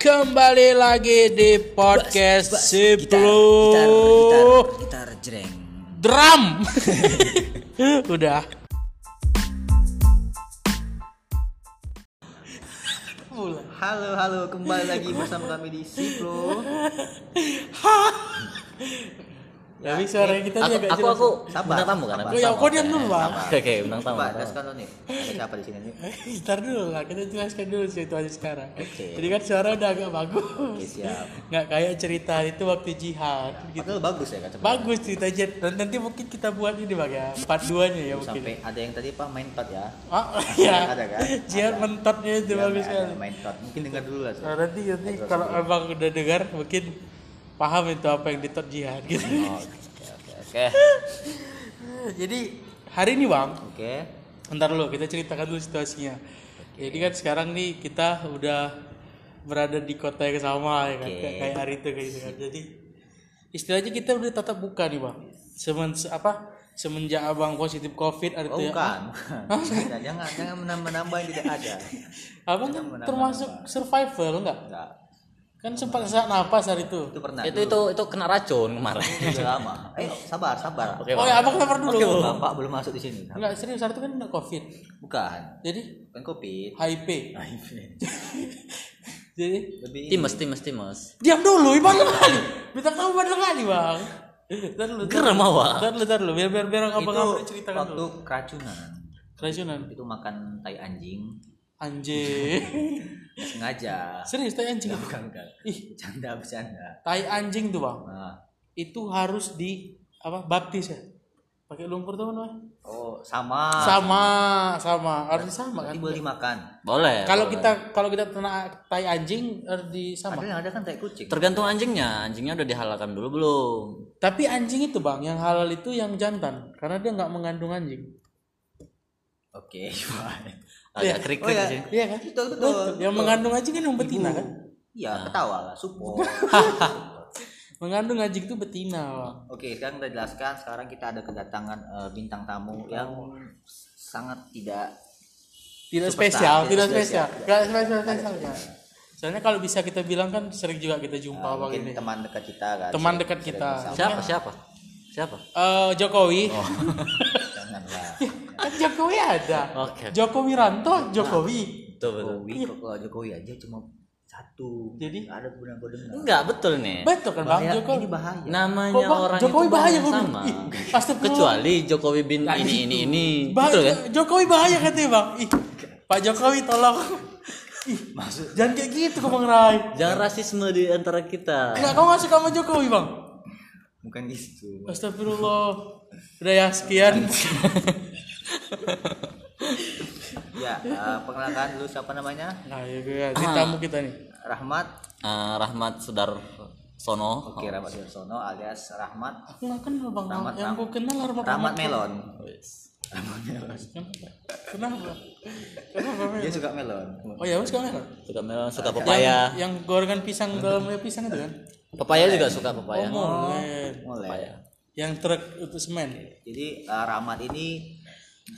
Kembali lagi di podcast Gitar, Siplu gitar, gitar, gitar jreng. Drum. Udah. Halo, halo, kembali lagi bersama kami di Siplo. Tapi suara kita aku, dia agak aku, jelas. aku Sabar, bintang tamu kan? aku? Oh ya, kau diam dulu bang Oke, oke, bintang tamu. Coba jelaskan lo nih. Ada siapa di sini nih? Ntar dulu lah, kita jelaskan dulu situasi sekarang Oke. Jadi kan suara udah agak bagus Oke, siap. Nggak kayak cerita itu waktu jihad gitu. Itu bagus ya kan? Bagus cerita jihad Dan nanti mungkin kita buat ini bang ya Part 2 nya ya mungkin Sampai ada yang tadi apa main tot ya? Oh iya Ada kan? Jihad mentotnya itu Ya, bagus sekali Main tot. Mungkin dengar dulu lah. Nah, nanti nanti kalau abang udah dengar mungkin paham itu apa yang ditot jihad gitu. Oh, Oke, oke, oke. Jadi hari ini bang, Oke. ntar dulu kita ceritakan dulu situasinya. Jadi kan sekarang nih kita udah berada di kota yang sama ya kan, Oke. kayak hari itu kayak gitu kan. Jadi istilahnya kita udah tatap muka nih bang. Semen apa semenjak abang positif covid hari Oh, itu ya. bukan. Jangan, jangan, jangan menambah-nambah yang tidak ada. Abang kan termasuk survival enggak? Enggak. Kan sempat sesak napas hari itu. Itu pernah. Itu itu itu kena racun kemarin. Udah lama. Ayo, sabar, sabar. Oke, Oh ya abang sabar dulu. Bapak belum masuk di sini. Enggak serius hari itu kan kena covid. Bukan. Jadi Bukan kopi. HIV. Jadi Lebih Timus, timus, timus. diam dulu, ibang kali. Bintang tamu pada kali bang. Ntar dulu. Gerem dulu. awak. Ntar dulu, ntar dulu. Biar biar biar abang abang ceritakan waktu dulu. keracunan. Keracunan. Itu makan tai anjing. Anjing. Sengaja. serius tai anjing. itu? Bukan, bukan. Ih, Bercanda, bercanda. tai anjing tuh bang. Nah. Itu harus di apa baptis ya? Pakai lumpur tuh namanya? Oh, sama. Sama, sama. Harus sama kan? Boleh dimakan. Boleh. Kalau boleh. kita kalau kita kena tai anjing harus di sama. Ada yang ada kan tai kucing. tergantung anjingnya, anjingnya udah dihalalkan dulu belum? Tapi anjing itu bang, yang halal itu yang jantan, karena dia nggak mengandung anjing. Oke, Agak krik Oh krik ya. sih. Iya kan? Betul, betul. Yang mengandung anjing kan yang betina kan? Iya, ketawa lah, support. Mengandung anjing itu betina. Oke, sekarang kita jelaskan. Sekarang kita ada kedatangan eh, bintang tamu yang sangat tidak Tidak spesial, tidak tidak spesial, spesial. nggak spesial spesial? Soalnya kalau bisa kita bilang kan sering juga kita jumpa bang mungkin ini. teman dekat kita kan. Teman dekat kita. Siapa? Siapa? Siapa? Eh, Jokowi, Janganlah. kan Jokowi ada. Oke. Jokowi Ranto, Jokowi. Betul betul. Jokowi kalau Jokowi aja cuma satu. Jadi? Nggak ada guna dengar. Enggak betul nih. Betul kan bang Bahaya, Jokowi? ini bahaya. Namanya Kok, Bang? orang Jokowi itu bahaya sama. Astagfirullah. Kecuali Jokowi bin ini ini ini. Bah- Betul kan? Jokowi bahaya katanya bang. Ih, Pak Jokowi tolong. Ih, jangan kayak gitu kok bang Rai. Jangan rasisme di antara kita. Enggak, kau nggak suka sama Jokowi bang? Bukan gitu. Astagfirullah. Udah ya sekian. Ya, eh, perkenalkan dulu siapa namanya? Nah, ya, gue ini tamu kita nih. Rahmat. Eh, Rahmat Sudar Sono. Oke, Rahmat Sudarsono alias Rahmat. Aku nggak kenal bang. Rahmat, yang gue kenal Rahmat Rahmat Melon. Kenapa? Kenapa? Kenapa? Mel? Dia suka melon. Oh ya, suka Mel. Suka melon, suka pepaya. Yang gorengan pisang dalamnya pisang itu kan? Pepaya juga suka pepaya. Oh, Mel. Mulai. Yang truk itu semen. Jadi eh, Rahmat ini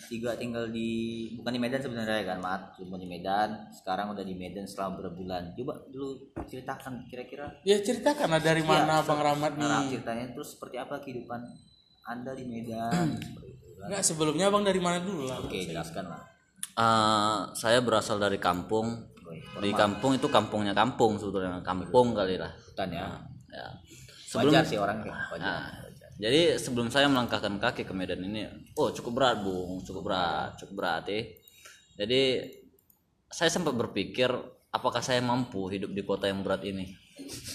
juga tinggal di bukan di Medan sebenarnya kan, Mat. Cuma di Medan. Sekarang udah di Medan selama berbulan. Coba dulu ceritakan kira-kira Ya ceritakan lah dari mana Iya, Bang Rahmat Nah, nih. ceritanya terus seperti apa kehidupan Anda di Medan seperti itu kan. Enggak, sebelumnya Bang dari mana dulu lah? Oke, jelaskan lah. Eh, saya berasal dari kampung. Di kampung itu kampungnya kampung sebetulnya. Kampung kali lah. Hutan ya. Ya. Sebelum Wajar sih orang kayak wajar. Nah, jadi sebelum saya melangkahkan kaki ke Medan ini, oh cukup berat bung, cukup berat, cukup berat ya. Jadi saya sempat berpikir apakah saya mampu hidup di kota yang berat ini.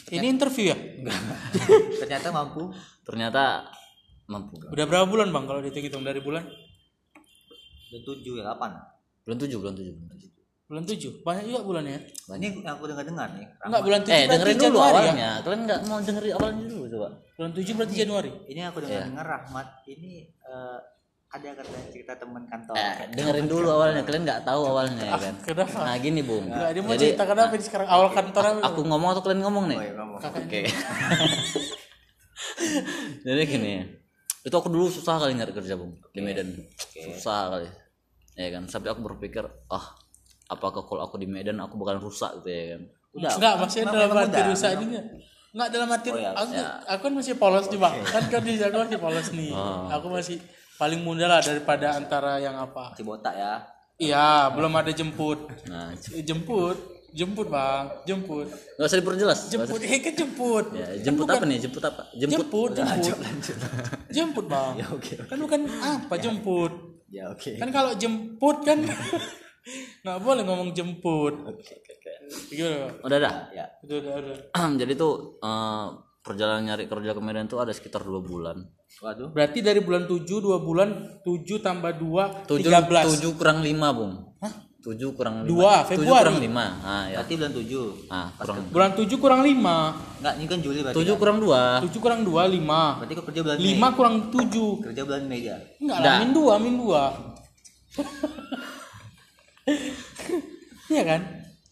Ini interview ya? Ternyata mampu. Ternyata mampu. Udah berapa bulan Bang kalau dihitung dari bulan? Udah tujuh ya kapan? Belum tujuh, belum tujuh. belum tujuh. Bulan 7. Banyak juga bulannya ya? Ini yang aku dengar-dengar nih. Enggak, bulan 7 Eh dengerin dulu Januari ya? awalnya. Kalian nggak mau dengerin awalnya dulu coba. Bulan 7 berarti Januari. Ini aku dengar-dengar Rahmat ini eh, ada katanya cerita teman kantor. Eh, dengerin dulu awalnya. Kalian nggak tahu awalnya ya kan. Kenapa? Nah gini bung. Enggak, dia mau Jadi cerita kenapa ini sekarang awal kantor aku ngomong atau kalian ngomong nih? Oh, iya, ngomong. Oke. Jadi gini, itu aku dulu susah kali nyari kerja bung di Medan, susah kali, ya kan. Sampai aku berpikir, ah apakah kalau aku di Medan aku bakal rusak gitu ya kan Udah. Enggak, maksudnya Memang- dalam arti rusak ini enggak. Enggak dalam arti Oh, ya, aku, ya. aku kan masih polos nih bang. Kan kondisi aku masih polos nih. Oh. Aku masih paling muda lah daripada antara yang apa. Masih botak ya. Iya, belum ada jemput. nah Eh, Jemput, jemput bang, jemput, nggak usah diperjelas jemput, eh kan jemput. ya, Kan jemput bukan- apa nih jemput apa jemput Jemput, jemput, jemput bang. Ya oke. Kan bukan apa jemput. Ya oke. Kan kalau jemput kan nggak boleh ngomong jemput. Gimana? Bang? udah dah Ya. Udah, udah, udah. jadi tuh eh, perjalanan nyari kerja ke Medan tuh ada sekitar dua bulan Waduh. Berarti dari bulan 7 2 bulan 7 tambah 2 tujuh 13. tujuh kurang lima bung tujuh kurang lima Dua, tujuh Februari. kurang lima ah ya Berarti bulan 7. ah kurang Bulan 7 kurang 5. Enggak, ini kan Juli berarti. tujuh kan? kurang dua 7 kurang 2 5. Berarti kau kerja bulan Mei. 5 kurang 7. Kerja bulan Mei ya. Enggak Nggak. lah, min 2, min 2. Iya kan?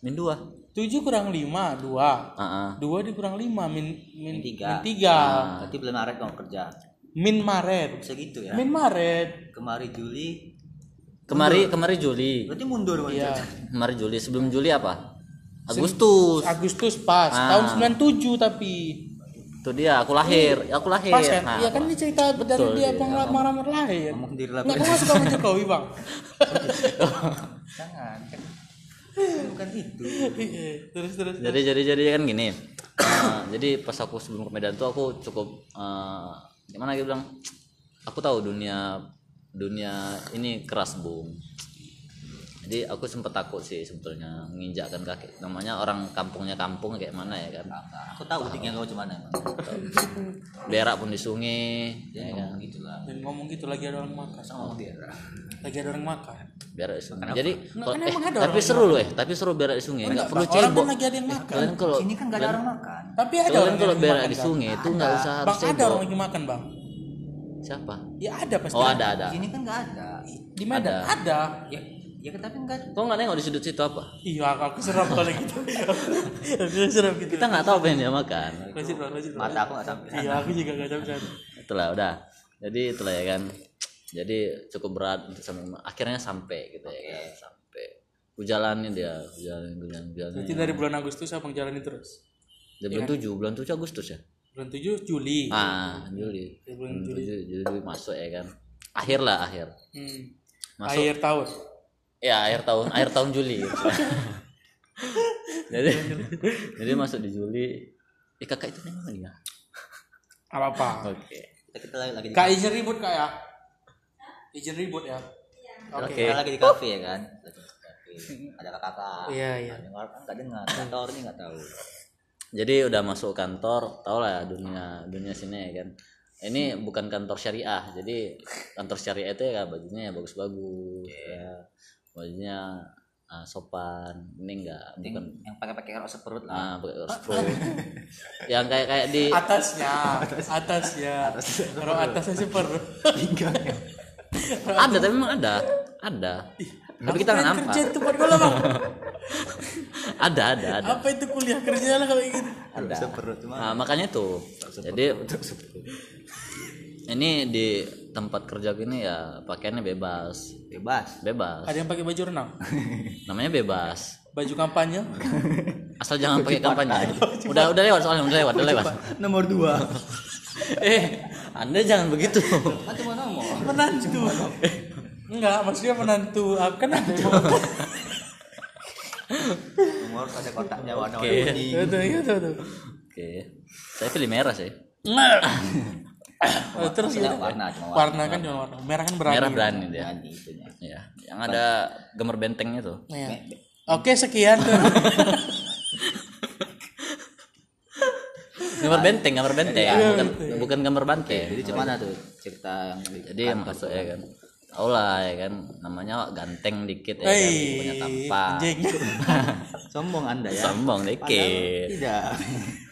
min dua 7 kurang 5 2. ah ah. 2 dikurang 5 min min tiga. Min 3. Berarti bulan Maret kau kerja. Min Maret. Bisa gitu ya. Min Maret. Kemari Juli. kemari kemari Juli Berarti mundur Iya. kemari Juli sebelum Juli apa Agustus Agustus pas. Ah. Tahun 97 tapi. itu dia aku lahir aku lahir Pas kan? Nah, Iya kan ini cerita dari dia bang lamar-lamar lahir. Ngomong sendiri lah. Enggak kau suka sama Jokowi bang. Jangan. Kan kan bukan itu. terus terus. jadi jadi jadi kan gini Eh, jadi pas aku sebelum ke Medan tuh aku cukup eh, gimana gitu bilang aku tahu dunia dunia ini keras bung jadi aku sempat takut sih sebetulnya menginjakkan kaki namanya orang kampungnya kampung kayak mana ya kan Aku tahu utiknya kau cuman emang. berak pun di sungai ya kan Gitu lah. Dan ngomong gitu lagi ada orang makan. Sama dia. Lagi ada orang makan. berak di sungai jadi Nggak, kalau- kan eh, ada tapi seru loh eh tapi seru berak di sungai nggak perlu Bang, orang cebok kan lagi ada yang makan. kalian kalau Sini kan gak ada orang makan. Tapi ada orang kalau berak makan, di sungai itu nggak usah harus Bang ada cebok orang lagi makan bang. siapa Ya ada pasti. oh ada ada Sini kan gak ada. Di Medan ada. Ya, ya kan tapi enggak kok nggak nengok di sudut situ apa Iya aku serap kalau gitu. aku serap gitu. kita nggak tahu apa yang dia makan Lanjut bang, lanjut. Mata aku gak sampai. Iya aku juga gak tahu kan. itulah udah jadi itulah ya kan jadi cukup berat untuk sampai akhirnya sampai gitu ya kan sampai ku jalanin dia ku jalanin ku jalanin, jalanin. Berarti dari bulan Agustus abang jalani terus. Dia bulan tujuh bulan tujuh Agustus ya Bulan 7 Juli. ah Juli Ya, bulan bulan tujuh Juli masuk ya kan akhir lah akhir Hmm. Masuk. Akhir tahun. Ya akhir tahun akhir tahun Juli jadi jadi masuk di Juli eh kakak itu nengok lagi ya Apa apa. oke Kita, kita lagi, lagi di Kak izin ribut kak ya. Izin ribut ya. Oke. kita lagi di kafe ya kan. Lagi di kafe. Ada kakak-kakak. Iya iya. Nggak dengar kan enggak dengar. Kantor ini enggak tahu. jadi udah masuk kantor tau lah ya dunia dunia sini ya kan ini bukan kantor syariah jadi kantor syariah itu ya bajunya ya bagus-bagus ya bajunya ah, sopan ini enggak bukan. Yang pakai-pakai rok seperut lah. ah pakai kaos pro yang kayak kayak di Atasnya, atasnya. Kalau atasnya sih perlu. ada tapi memang ada. Ada. Tapi kita nggak nampak. Kerja itu buat gue bang. ada ada ada. Apa itu kuliah kerja lah kayak gitu. ada. Seperut nah, makanya tuh. Jadi ini di tempat kerja gini ya pakaiannya bebas bebas. bebas Ada yang pakai baju renang, namanya bebas baju kampanye. asal jangan pakai kampanye udah udah lewat soalnya udah lewat udah lewat Nomor dua. eh anda jangan begitu. Menantu. Enggak, maksudnya menantu. Aku kan. Nomor ada kotaknya warna tuh. oke saya pilih merah sih Oh, terus ya. warna cuma warna. Warna kan cuma warna. Merah kan berani. merah berani dia itunya. ya yang ada gambar bentengnya tuh Iya. Oke, sekian. gambar benteng gambar benteng bukan, bukan gambar banteng Jadi cuma tuh cerita yang di jadi yang masuk ya kan tau lah ya kan namanya ganteng dikit ya kan punya tampak anjing. sombong Anda ya. sombong dikit Tidak.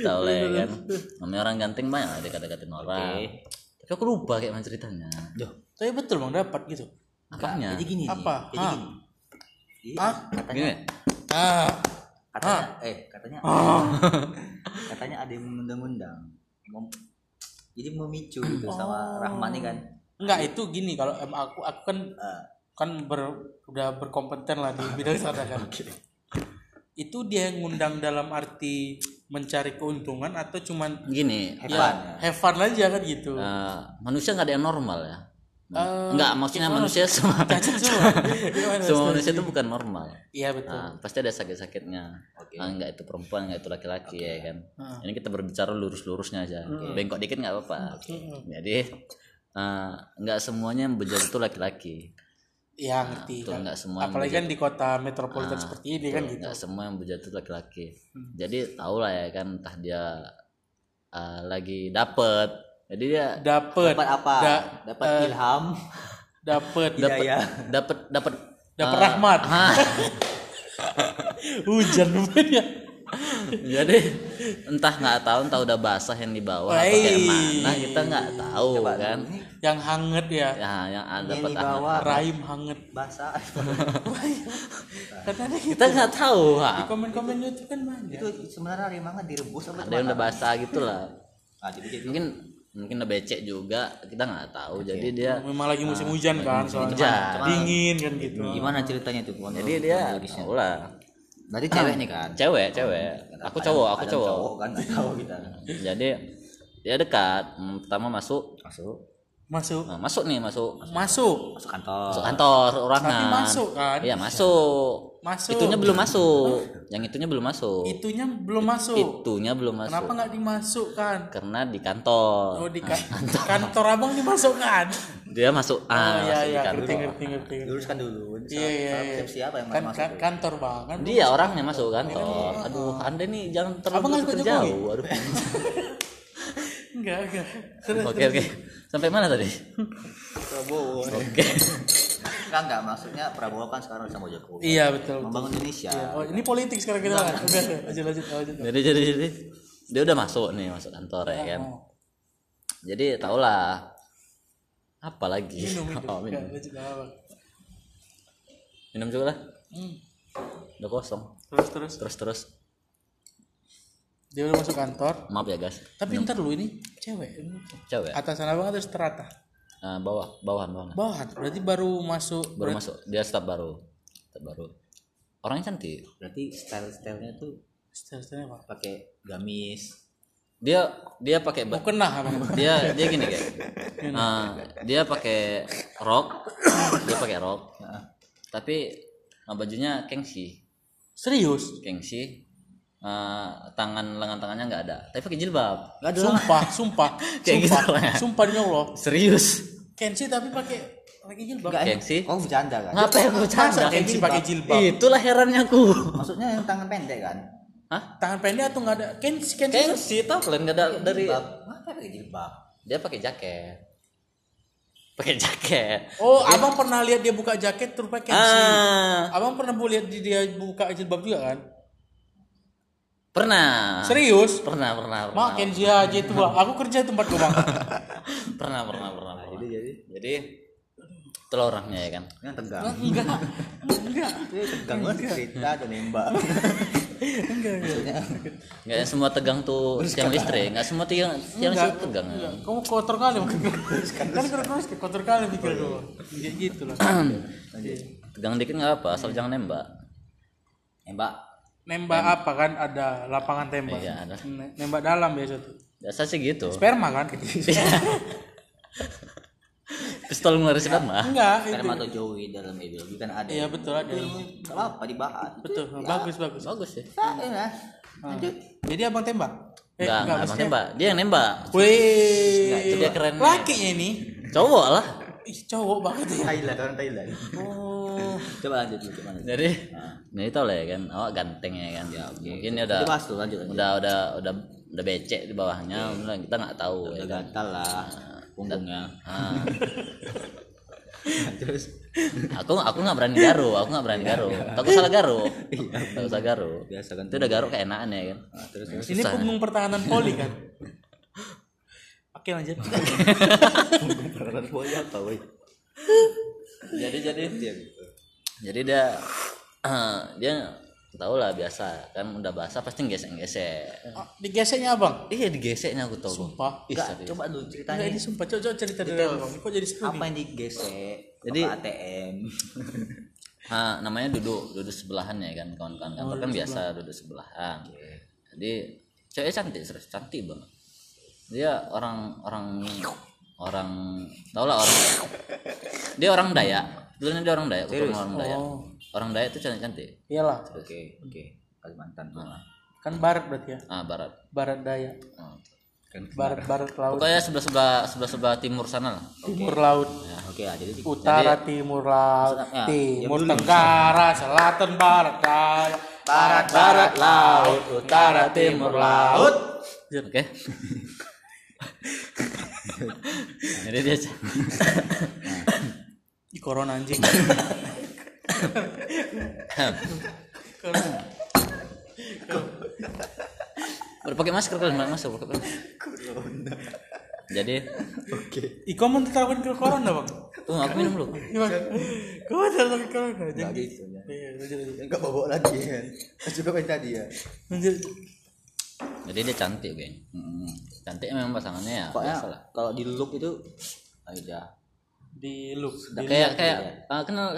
tau lah ya kan namanya orang ganteng banyak lah dekat-dekatin orang tapi aku lupa kayak mana ceritanya Duh, Tapi betul bang dapat gitu. apanya jadi gini nih. Apa? Jadi Ah. gini. Ah? katanya gini Ah, katanya eh katanya katanya ada yang mengundang-undang. Jadi memicu gitu sama Rahman nih kan. enggak itu gini kalau em, aku aku kan kan ber, udah berkompeten lah di bidang sana kan. itu dia yang ngundang dalam arti mencari keuntungan atau cuman gini Have ya fun, have fun aja kan gitu. Eh, manusia nggak ada yang normal ya. Eh, nggak maksudnya manusia semua semua semua manusia itu bukan normal. Iya betul. Nah, pasti ada sakit-sakitnya. Ah, nggak itu perempuan nggak itu laki-laki ya kan? Ini kita berbicara lurus-lurusnya aja. Bengkok dikit nggak apa-apa. Jadi eh, nggak semuanya yang bejat itu laki-laki Iya ngerti. nggak semua apalagi kan di kota metropolitan seperti ini kan gitu. nggak semua yang bejat itu laki-laki jadi tau lah ya kan entah dia eh, lagi dapet. Jadi dia dapet. dapat apa? Da- dapat eh, ilham. dapet dapat Hidayah. dapat dapat dapet eh, rahmat. Ah, hujan rupanya jadi entah nggak tahu entah udah basah yang di bawah Wey. kayak mana kita nggak tahu kan? Yang hangat ya. Ya yang ada di bawah. Rahim hangat. Basah. Karena kita nggak tahu di ha. komen-komen YouTube kan banyak. Itu sebenarnya rimanga direbus apa ada yang udah basah gitu lah. Ah jadi jadi mungkin mungkin udah becek juga. Kita nggak tahu jadi dia memang lagi musim hujan kan soalnya. hujan. dingin kan gitu. Gimana ceritanya tuh jadi dia tahu lah berarti cewek nih kan? Cewek cewek. Aku cowok aku cowok. cowok kan tahu kita. Jadi dia dekat. Hmm, pertama masuk. Masuk. Masuk. Nah, masuk nih masuk. Masuk. Masuk. Kantor. Masuk kantor orangan Tapi masuk kan? iya masuk. Masuk. itunya belum masuk. Yang itunya belum masuk. Itunya belum masuk. itunya belum masuk. Kenapa nggak dimasukkan? Karena di kantor. Oh di ka- kantor abang dimasukkan dia masuk oh ah iya iya ngerti ngerti ngerti luruskan dulu iya iya iya. siapa yang kan masuk? ka- kantor bang. Kan dia orangnya masuk kantor. aduh anda nih jangan terlalu jauh aduh. Enggak enggak oke oke. Sampai mana tadi? Prabowo. Oke. Kan nggak maksudnya Prabowo kan sekarang sama Jokowi. Iya betul membangun Indonesia. Oh ini politik sekarang kita kan lanjut lanjut lanjut. Jadi jadi jadi. Dia udah masuk nih masuk kantor ya kan? Oh, jadi tau lah apa lagi? Minum minum. Oh, minum. Lanjut nggak apa minum juga lah. Hmm. udah kosong. Terus terus. Terus terus. Dia udah masuk kantor. Maaf ya guys. Tapi ntar dulu ini cewek. Cewek. Atasan abang atau seterata? Nah, bawah bawahan bawahan. Bawahan? Berarti baru masuk baru masuk. Dia staf baru. Staf baru. Orangnya cantik. Berarti style stylenya tuh style-style apa? pakai gamis dia dia pakai mau ba- kena abang dia dia gini kayak. Nah, dia pakai rok. Dia pakai rok. Tapi nah, bajunya kengsi serius? Kengsi Eh, tangan lengan tangannya nggak ada. Tapi pakai jilbab. Nggak ada sumpah sumpah. Kayak sumpah. gitu lah. sumpah demi Allah. Serius? Kensi tapi pakai pakai jilbab. Nggak, Gengsi. oh bercanda kan? Ngapain bercanda? Kensi pakai jilbab? Itulah herannya aku. Maksudnya yang tangan pendek kan hah? Tangan pendek atau nggak ada? Kensi Kensi kengsi tau kalian nggak ada dari jilbab. Apa pakai jilbab? Dia pakai jaket. Pakai jaket. Oh abang pernah lihat dia buka jaket terus pakai Kensi ah. Abang pernah bu- lihat dia buka jilbab juga kan? Pernah. Serius? Pernah pernah pernah. Mak Kensi aja itu bang. Aku kerja di tempat gue bang pernah pernah pernah, pernah. jadi jadi jadi itulah orangnya ya kan? Yang tegang. Enggak. Enggak. Itu tegang banget cerita dan nembak. Enggak enggak. Nggak semua tegang tuh tiang listrik nggak semua tiang tiang listrik tegang. Ya. kamu kotor kali kan terus kotor kali pikir gue ya gitu lah. Tegang dikit nggak apa asal jangan nembak. Nembak nembak. apa kan? Ada lapangan tembak. Iya, ada. Ne- nembak dalam biasa tuh. Biasa sih gitu. Sperma kan pistol ngeluarin sperma enggak itu. sperma atau jowi dalam ideologi kan ada iya betul ada Gak apa dibahas. Betul bagus bagus. Bagus sih Ah, iya. lanjut. Jadi abang tembak? Eh enggak enggak abang nembak dia yang nembak. Wih. Dia keren lakinya ini. Cowok lah. Ih cowok banget ya. Thailand orang Thailand. Oh. Coba lanjut dulu gimana? Jadi nah itu lah ya kan. Awak ganteng ya kan mungkin dia udah tuh lanjut lanjut. udah udah udah udah becek di bawahnya. Udah kita nggak tahu ya udah kan. gatal lah punggungnya. Ah. terus? Aku aku nggak berani garu aku nggak berani garu takut salah garu takut salah garu biasa kan itu udah garu keenakan ya kan? Nah, terus terus. Ini punggung pertahanan poli kan? Oke lanjut. Peralatan boy apa boy jadi jadi. Iya, gitu. jadi dia dia tahu lah biasa. Kan udah basah pasti gesek gesek Oh, digeseknya abang? Iya digeseknya aku tahu sumpah. Serius. coba dulu ceritanya ini sumpah. Coba, coba cerita dari abang kok jadi seru apa nih? yang digesek? Jadi- apa ATM? Nah, namanya duduk duduk sebelahan ya kan kawan-kawan. Kantor kan biasa duduk sebelahan. Jadi cewek cantik serius cantik banget dia orang orang orang tau lah orang dia orang Dayak. Dulunya dia orang Dayak orang Dayak orang Dayak itu cantik cantik iyalah. Oke oke. Kalimantan kan barat berarti ya? Ah barat. Barat daya Ah. kan barat barat. laut. Pokoknya sebelah sebelah sebelah sebelah timur sana lah. Timur laut. Oke ah, jadi utara timur laut Ya, timur diam dulu. tenggara selatan barat daya barat barat laut utara timur laut. oke. Jadi dia di corona anjing udah pakai masker kalian masker pakai masker. Jadi? Iko mau terapkan ke corona bang? Tuh aku minum dulu. Gimana kau terapkan ke corona? Nggak jadi gitu ya iya enggak bawa lagi kan cukup yang tadi ya. Lanjut. Jadi dia cantik geng. Cantik memang pasangannya ya pokoknya kalau di look itu aja di look kayak kayak ah, kenal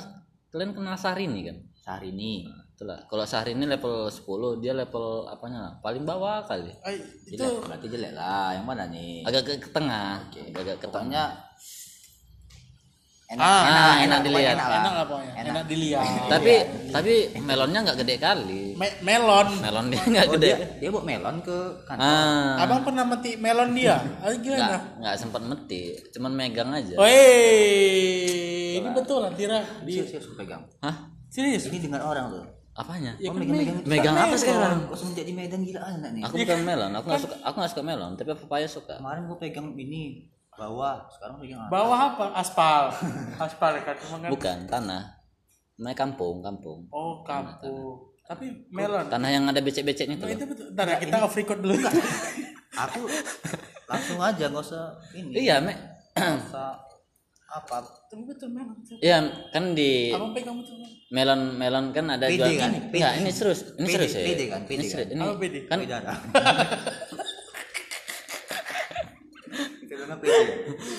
kalian kenal Syahrini kan? Syahrini itulah. Kalau Syahrini level 10 dia level apanya? Paling bawah kali. Ay, itu jelek berarti jelek lah. Yang mana nih? Agak ke, ke tengah agak ke tengah pokoknya enak. Ah, enak, enak, enak. Dilihat. enak lah. Enak lah pokoknya. Enak, dilihat. Tapi tapi melonnya nggak gede kali. Me- melon. Melon dia nggak oh, gede. dia dia bawa melon ke kantor. Ah. Abang pernah mati melon dia? Ah, gimana? Nggak sempat meti cuman megang aja. Woi, ini betul Antira di serius pegang hah serius. ini dengan orang tuh apanya Ya oh, kan megang-megang me- itu. megang apa sekarang kok semenjak di Medan gila anak nih aku bukan melon aku nggak suka aku nggak suka melon tapi papaya suka kemarin gua pegang ini bawah sekarang pegang apa Bawah apa? Aspal. Aspal kan cuma kan. bukan tanah namanya kampung kampung Oh, kampung. Tapi melon. tanah yang ada becek-beceknya itu Oh, loh. itu betul. Ntar ya, kita off record dulu. aku langsung aja nggak usah ini iya me usah apa Tapi betul melon. iya kan di Abang pegang betul melon. melon kan ada PD jual kan? ini. Enggak, ini serius ini PD, serius ya PD kan? PD ini kan? serius ini Apa PD? kan PD ya?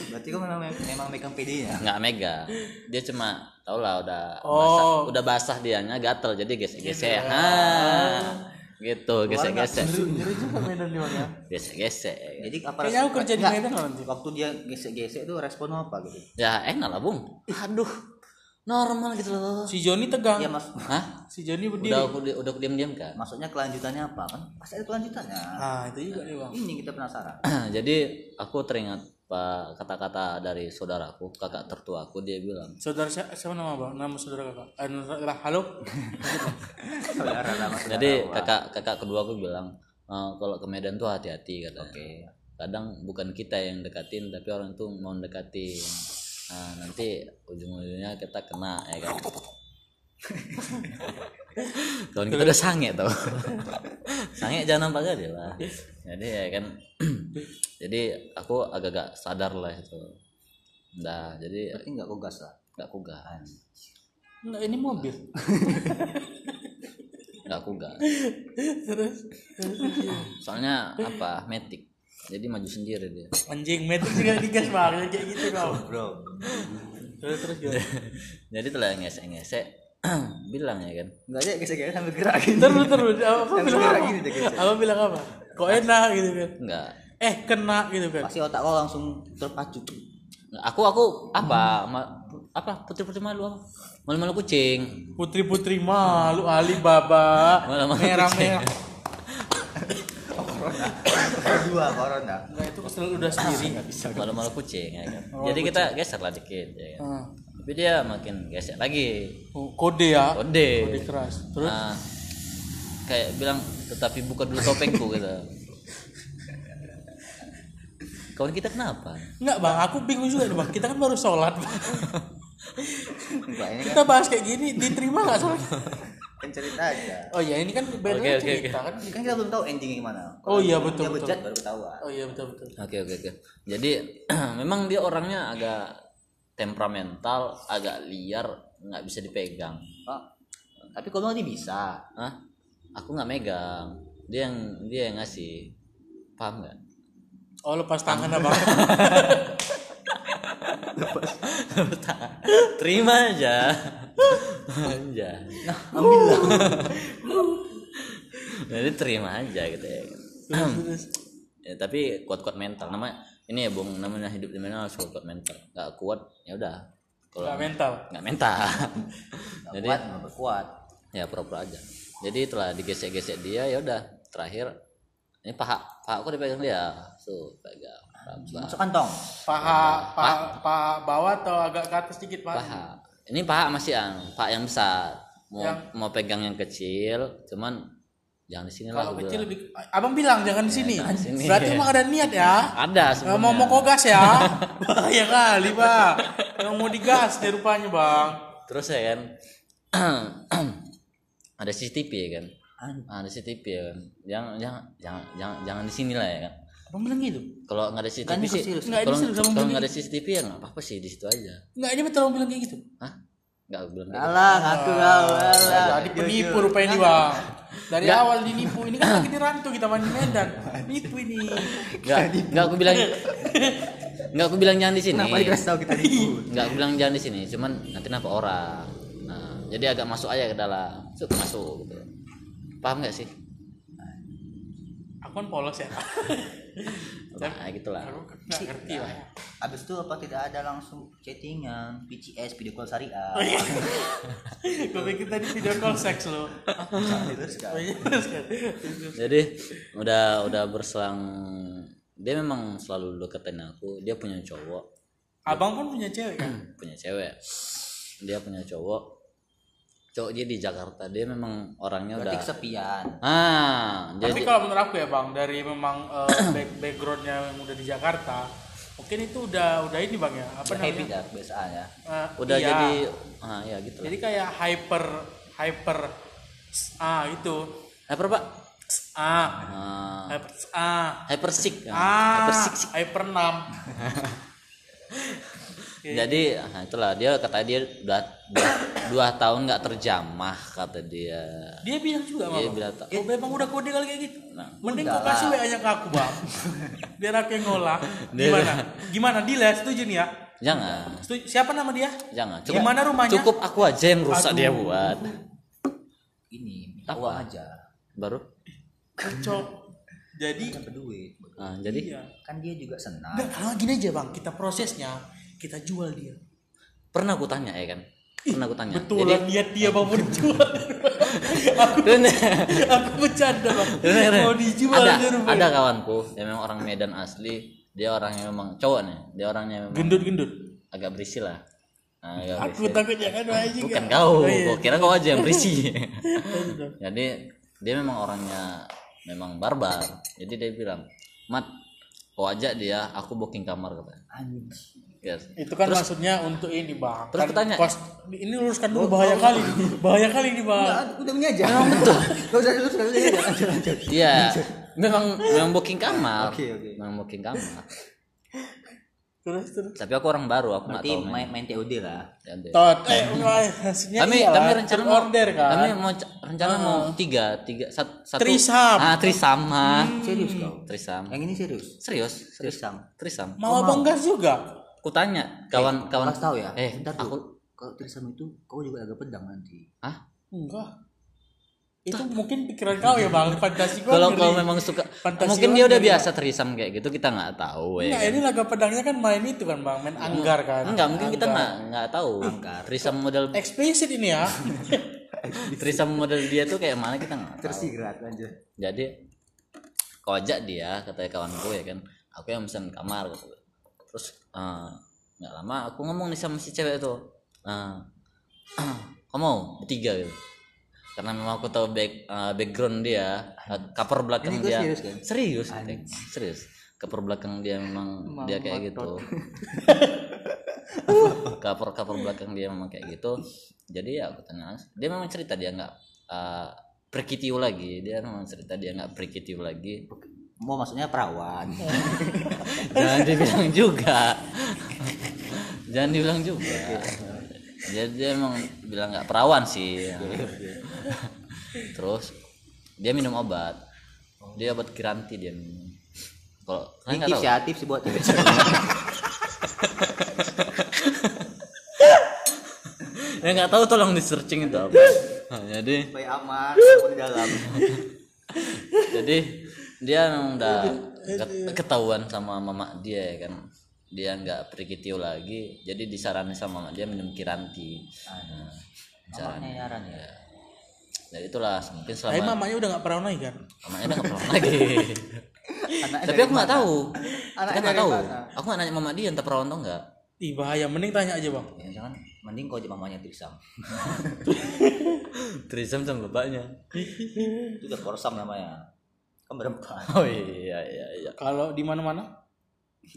berarti kau memang memang megang PD nya nggak mega dia cuma tau lah udah Oh. basah udah basah dianya gatel jadi gesek gesek ha gitu gesek gesek Ngeri juga Medan di mana. gesek gesek jadi apa Kayaknya aku kerja di Nggak, Medan nanti. waktu dia gesek-gesek itu respon apa gitu? Ya enak lah bung. Aduh. Normal gitu loh. Si Joni tegang. ya mas. Hah? Si Joni udah berdiri. aku di- udah aku diam diam kan maksudnya kelanjutannya apa kan pasti ada kelanjutannya. Nah, itu juga nih, Bang. ini kita penasaran. Jadi aku teringat pak kata-kata dari saudaraku kakak tertuaku dia bilang Saudara siapa, siapa nama Bang? Nama saudara kakak. Eh, halo. saudara nama jadi kakak kakak kedua aku bilang "Eh, kalau ke Medan tuh hati-hati katanya oke kadang bukan kita yang dekatin tapi orang itu mau dekatin nah, nanti ujung-ujungnya kita kena ya kan kawan kita udah sange tau sange jangan nampak aja lah. Jadi ya kan jadi aku agak-agak sadar lah itu. Nah, jadi berarti nggak kogas lah? Nggak kugas. Enggak, ini mobil. nggak kugas. Terus soalnya apa? Metik jadi maju sendiri dia. Anjing metik juga digas banget kayak gitu kau. bro Terus terus jadi telah ngesek-ngesek bilang ya kan? Nggak aja gesek-gesek sambil gerak gitu. Terus terus apa Sambil bilang gerak apa? gini deh gesek Apa bilang apa? Kok enak gitu kan? enggak Eh kena gitu kan? pasti otak kau langsung terpacu. Aku aku apa? Ma- apa? Putri-putri malu apa? Malu-malu kucing. Putri-putri malu Alibaba. Malah-malah merah-merah. dua corona. Enggak itu kesel udah sendiri nggak bisa. malu-malu kucing ya kan? Jadi kita geser lah dikit ya kan? Ah. Tapi dia makin gesek lagi Oh, kode ya. kode Kode keras. Terus nah, kayak bilang tetapi buka dulu topengku gitu kawan kita kenapa enggak bang, aku bingung juga nih bang. Kita kan baru sholat. Bang. Enggak, ini kan, Kita bahas kayak gini diterima nggak sholat? kan cerita aja Oh iya ini kan beda Oke, oke, cerita kan. kan kita belum tahu endingnya gimana Oh iya, betul, betul. bejat baru ketahuan Oh iya betul betul. Oke oke oke. Jadi memang dia orangnya agak temperamental, agak liar, nggak bisa dipegang. oh, tapi kalau dia bisa Hah? Aku nggak megang. Dia yang dia yang ngasih. Paham nggak? Oh lepas tangan abang. Terima aja. Anjay. Alhamdulillah. Jadi terima aja gitu ya. ya tapi kuat-kuat mental nama ini ya bung namanya hidup di mana harus kuat-kuat mental. Nggak kuat ya udah. Kalau Nggak mental? Nggak mental. Jadi jadi kuat, kuat. ya pura-pura aja. Jadi telah digesek-gesek dia ya udah terakhir ini paha paha aku dipegang dia. Tuh pegang. Masuk kantong. paha paha paha. bawah atau agak ke atas sedikit pak? Paha. Ini paha masih yang paha yang besar. Mau Yang- mau pegang yang kecil cuman jangan di sini lah kalau kecil bilang. lebih abang bilang jangan di sini. Berarti emang ada niat ya? Ada Nggak sebenarnya. mau mau kogas ya? Bahaya kali bang yang mau digas deh rupanya bang. Terus ya kan ada CCTV ya kan? Ada CCTV ya kan? Jangan jangan jangan jangan, jangan di sini lah ya kan? Abang bilang gitu? Kalau nggak ada CCTV sih kalau nggak ada CCTV ya nggak apa-apa sih di situ aja. Nggak ini betul abang bilang kayak gitu? Hah? nggak aku bilang kayak gitu. Alah, ngaku kau. Alah. jadi penipu rupanya ini bang dari awal dinipu ini kan lagi di rantau kita main di Medan. Nipu ini. Nggak nggak aku bilang nggak aku bilang jangan di sini. Kenapa dikasih tahu kita nipu? nggak aku bilang jangan di sini cuman nanti nampak orang. Nah jadi agak masuk aja ke dalam Masuk, masuk gitu. Paham nggak sih aku kan polos ya. Nah gitulah. Aku nggak ngerti lah Habis itu apa tidak ada langsung chattingan, PCS, video call syariah. Oh iya. gue pikir tadi video call seks lo. Kan. Oh iya, kan. jadi udah udah berselang dia memang selalu deketin aku. Dia punya cowok. Abang pun punya cewek kan? Punya cewek. Dia punya cowok cowok dia di Jakarta dia memang orangnya Berarti udah kesepian. ah tapi jadi kalau menurut aku ya bang dari memang eh, back backgroundnya yang udah di Jakarta mungkin itu udah udah ini bang ya apa Udah happy namanya dah kebiasaan ya. Eh, udah iya. jadi ah ya gitu lah jadi kayak hyper hyper ah itu hyper pak ah ah, hyper ah hyper sick kan? ah hyper sick sick. hyper 6 jadi nah, itulah dia kata dia udah dua, dua tahun nggak terjamah kata dia dia bilang juga dia bang bilang Oh, memang udah kode kali kayak gitu. Nah, Mending kau kasih lah. WA-nya ke aku, Bang. Biar aku yang ngolah. Dia- Gimana? Gimana? Dila setuju nih ya? jangan Setuju. Siapa nama dia? jangan Di mana rumahnya? cukup aku aja yang rusak dia buat Ini uang aja. baru Kacau. Jadi Dapat duit. nah, jadi iya. Kan dia juga senang. Enggak, kalau gini aja, Bang. Kita prosesnya kita jual dia. pernah aku tanya ya kan pernah aku tanya Betulan niat dia mau dijual. aku Jadi, aku bercanda. Mau dijual ada ada kawanku yang memang orang Medan asli dia orangnya memang cowok nih dia orangnya memang Gendut-gendut. agak berisi lah nah, Aku berisi. takut jangan doa juga. bukan kau Oh, iya. kau kira kau aja yang berisi jadi dia memang orangnya memang barbar jadi dia bilang mat kau ajak dia aku booking kamar katanya. Yes. Itu kan maksudnya untuk ini, Bang. Terus Kan kutanya. kos- ini luruskan dulu bahaya kali. Bahaya kali ini, Bang. Ah, Udah ini aja. betul. Gak usah terus terus aja. Lanjut lanjut. iya memang memang booking kamar Oke, oke. memang booking kamar Terus terus. tapi aku orang baru aku nggak Berarti tahu main. main, TOD lah. Tot, eh, enggak, hasilnya kami iyalah, kami rencana mau order kan. kami mau ca- rencana mau tiga tiga sat- satu Trisam. ah trisam ah. Serius kau. trisam Yang ini serius. serius serius Trisam. trisam Mau abang gas juga? Aku tanya kawan kawan Kasih tahu ya. eh Bentar aku. Kalau Trisam itu kau juga agak pedang nanti. ah Enggak. Itu mungkin pikiran kau ya bang, fantasi gua. kalau kau memang suka Fantasi mungkin dia udah biasa trisam kayak gitu kita nggak tahu ya Enggak, ini laga pedangnya kan main itu kan bang, main anggar kan. enggak mungkin kita nggak nggak tahu trisam model Eksplisit ini ya. trisam model dia tuh kayak mana kita nggak tahu Tersirat lanjut. jadi kau ajak dia katanya kawanku ya kan aku yang pesan kamar gitu terus eh, nggak lama aku ngomong nih sama si cewek itu eh, kamu mau? Bertiga gitu. Karena memang aku tahu back eh, background dia eh, cover belakang Ini dia. serius kan? serius serius. Cover belakang dia memang dia kayak gitu. Cover cover belakang dia memang kayak gitu. Jadi ya aku tanya dia memang cerita dia nggak uh, prekitiu lagi. Dia memang cerita dia nggak prekitiu lagi Mau maksudnya perawan. jangan dibilang juga. Jangan dibilang juga. Jadi dia emang bilang nggak perawan sih. Terus dia minum obat. Dia obat kiranti dia minum. Kalau kalian nggak tahu. ya, tips buat tips. ya nggak tahu tolong di searching itu apa. Nah, jadi supaya aman di dalam. Jadi dia memang udah ket- ketahuan sama mama dia ya kan. Dia nggak pergi Tio lagi jadi disarankan sama mama dia minum kiranti. Nah, caranya ya? Jadi itulah mungkin Tapi selama mamanya udah nggak pernah naik kan? mamanya udah nggak pernah lagi. Tapi aku nggak tahu. Aku nggak tahu. mana? aku nggak nanya mama dia entah perawan atau enggak Ih bahaya, mending tanya aja bang. ya jangan. Mending kau jadi mamanya Trisam. Trisam sama bapaknya itu korsam namanya berempat oh iya iya iya. Kalau di mana-mana?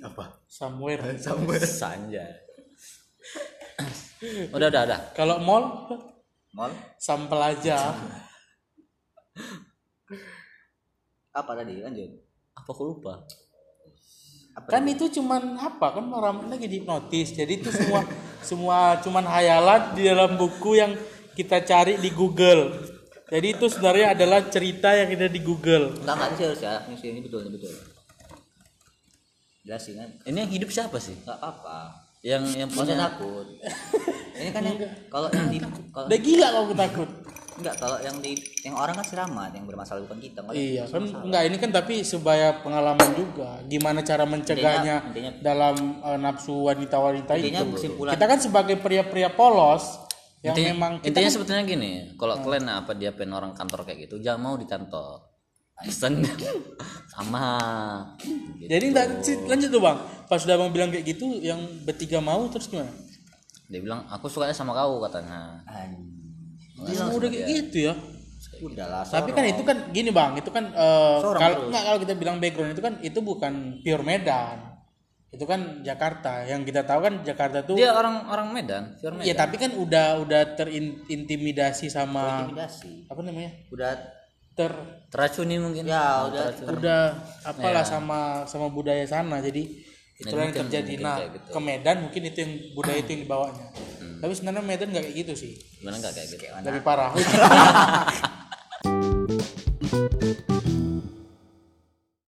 Apa? Somewhere. Sanja. Udah udah udah. Kalau mall? Mall? Sampel aja. apa tadi? Lanjut. Apa aku lupa? Apa Kan itu cuman apa? Kan orang lagi dihipnotis. Jadi itu semua semua cuman hayalan di dalam buku yang kita cari di Google. Jadi itu sebenarnya adalah cerita yang ada di Google. enggak enggak ini serius ya. Ini, ini betul ini betul. Jelasin kan. Ini yang hidup siapa sih? Enggak apa yang yang punya? takut. Ini kan yang kalau yang di kalau Udah gila kalau takut. enggak kalau yang di yang orang kan siramat yang bermasalah bukan kita Kalau Iya kan enggak ini kan tapi sebagai pengalaman juga. Gimana cara mencegahnya Intinya- intinya- dalam eh, nafsu wanita-wanita itu. kesimpulan Kita kan sebagai pria-pria polos yang intinya, memang kita intinya kan- sebetulnya gini kalau kalian apa dia pengen orang kantor kayak gitu jangan mau di kantor sama Gitu. jadi lanjut tuh Bang. Pas udah Bang bilang kayak gitu yang bertiga mau terus gimana? dia bilang aku sukanya sama kau katanya. Dia udah kayak gitu ya. udahlah Tapi kan itu kan gini Bang, itu kan Sorong kalau kalau kita bilang background itu kan itu bukan pure Medan. Itu kan Jakarta. Yang kita tahu kan Jakarta tuh dia orang orang Medan Fior Medan. Iya tapi kan udah udah terintimidasi sama intimidasi apa namanya? Udah ter teracuni mungkin. Ya udah udah. apalah sama sama budaya sana. Jadi itu yang terjadi. nah gitu. ke Medan mungkin itu yang budaya itu yang dibawanya. Tapi sebenarnya Medan nggak kayak gitu sih. Gimana nggak kayak gitu. Lebih parah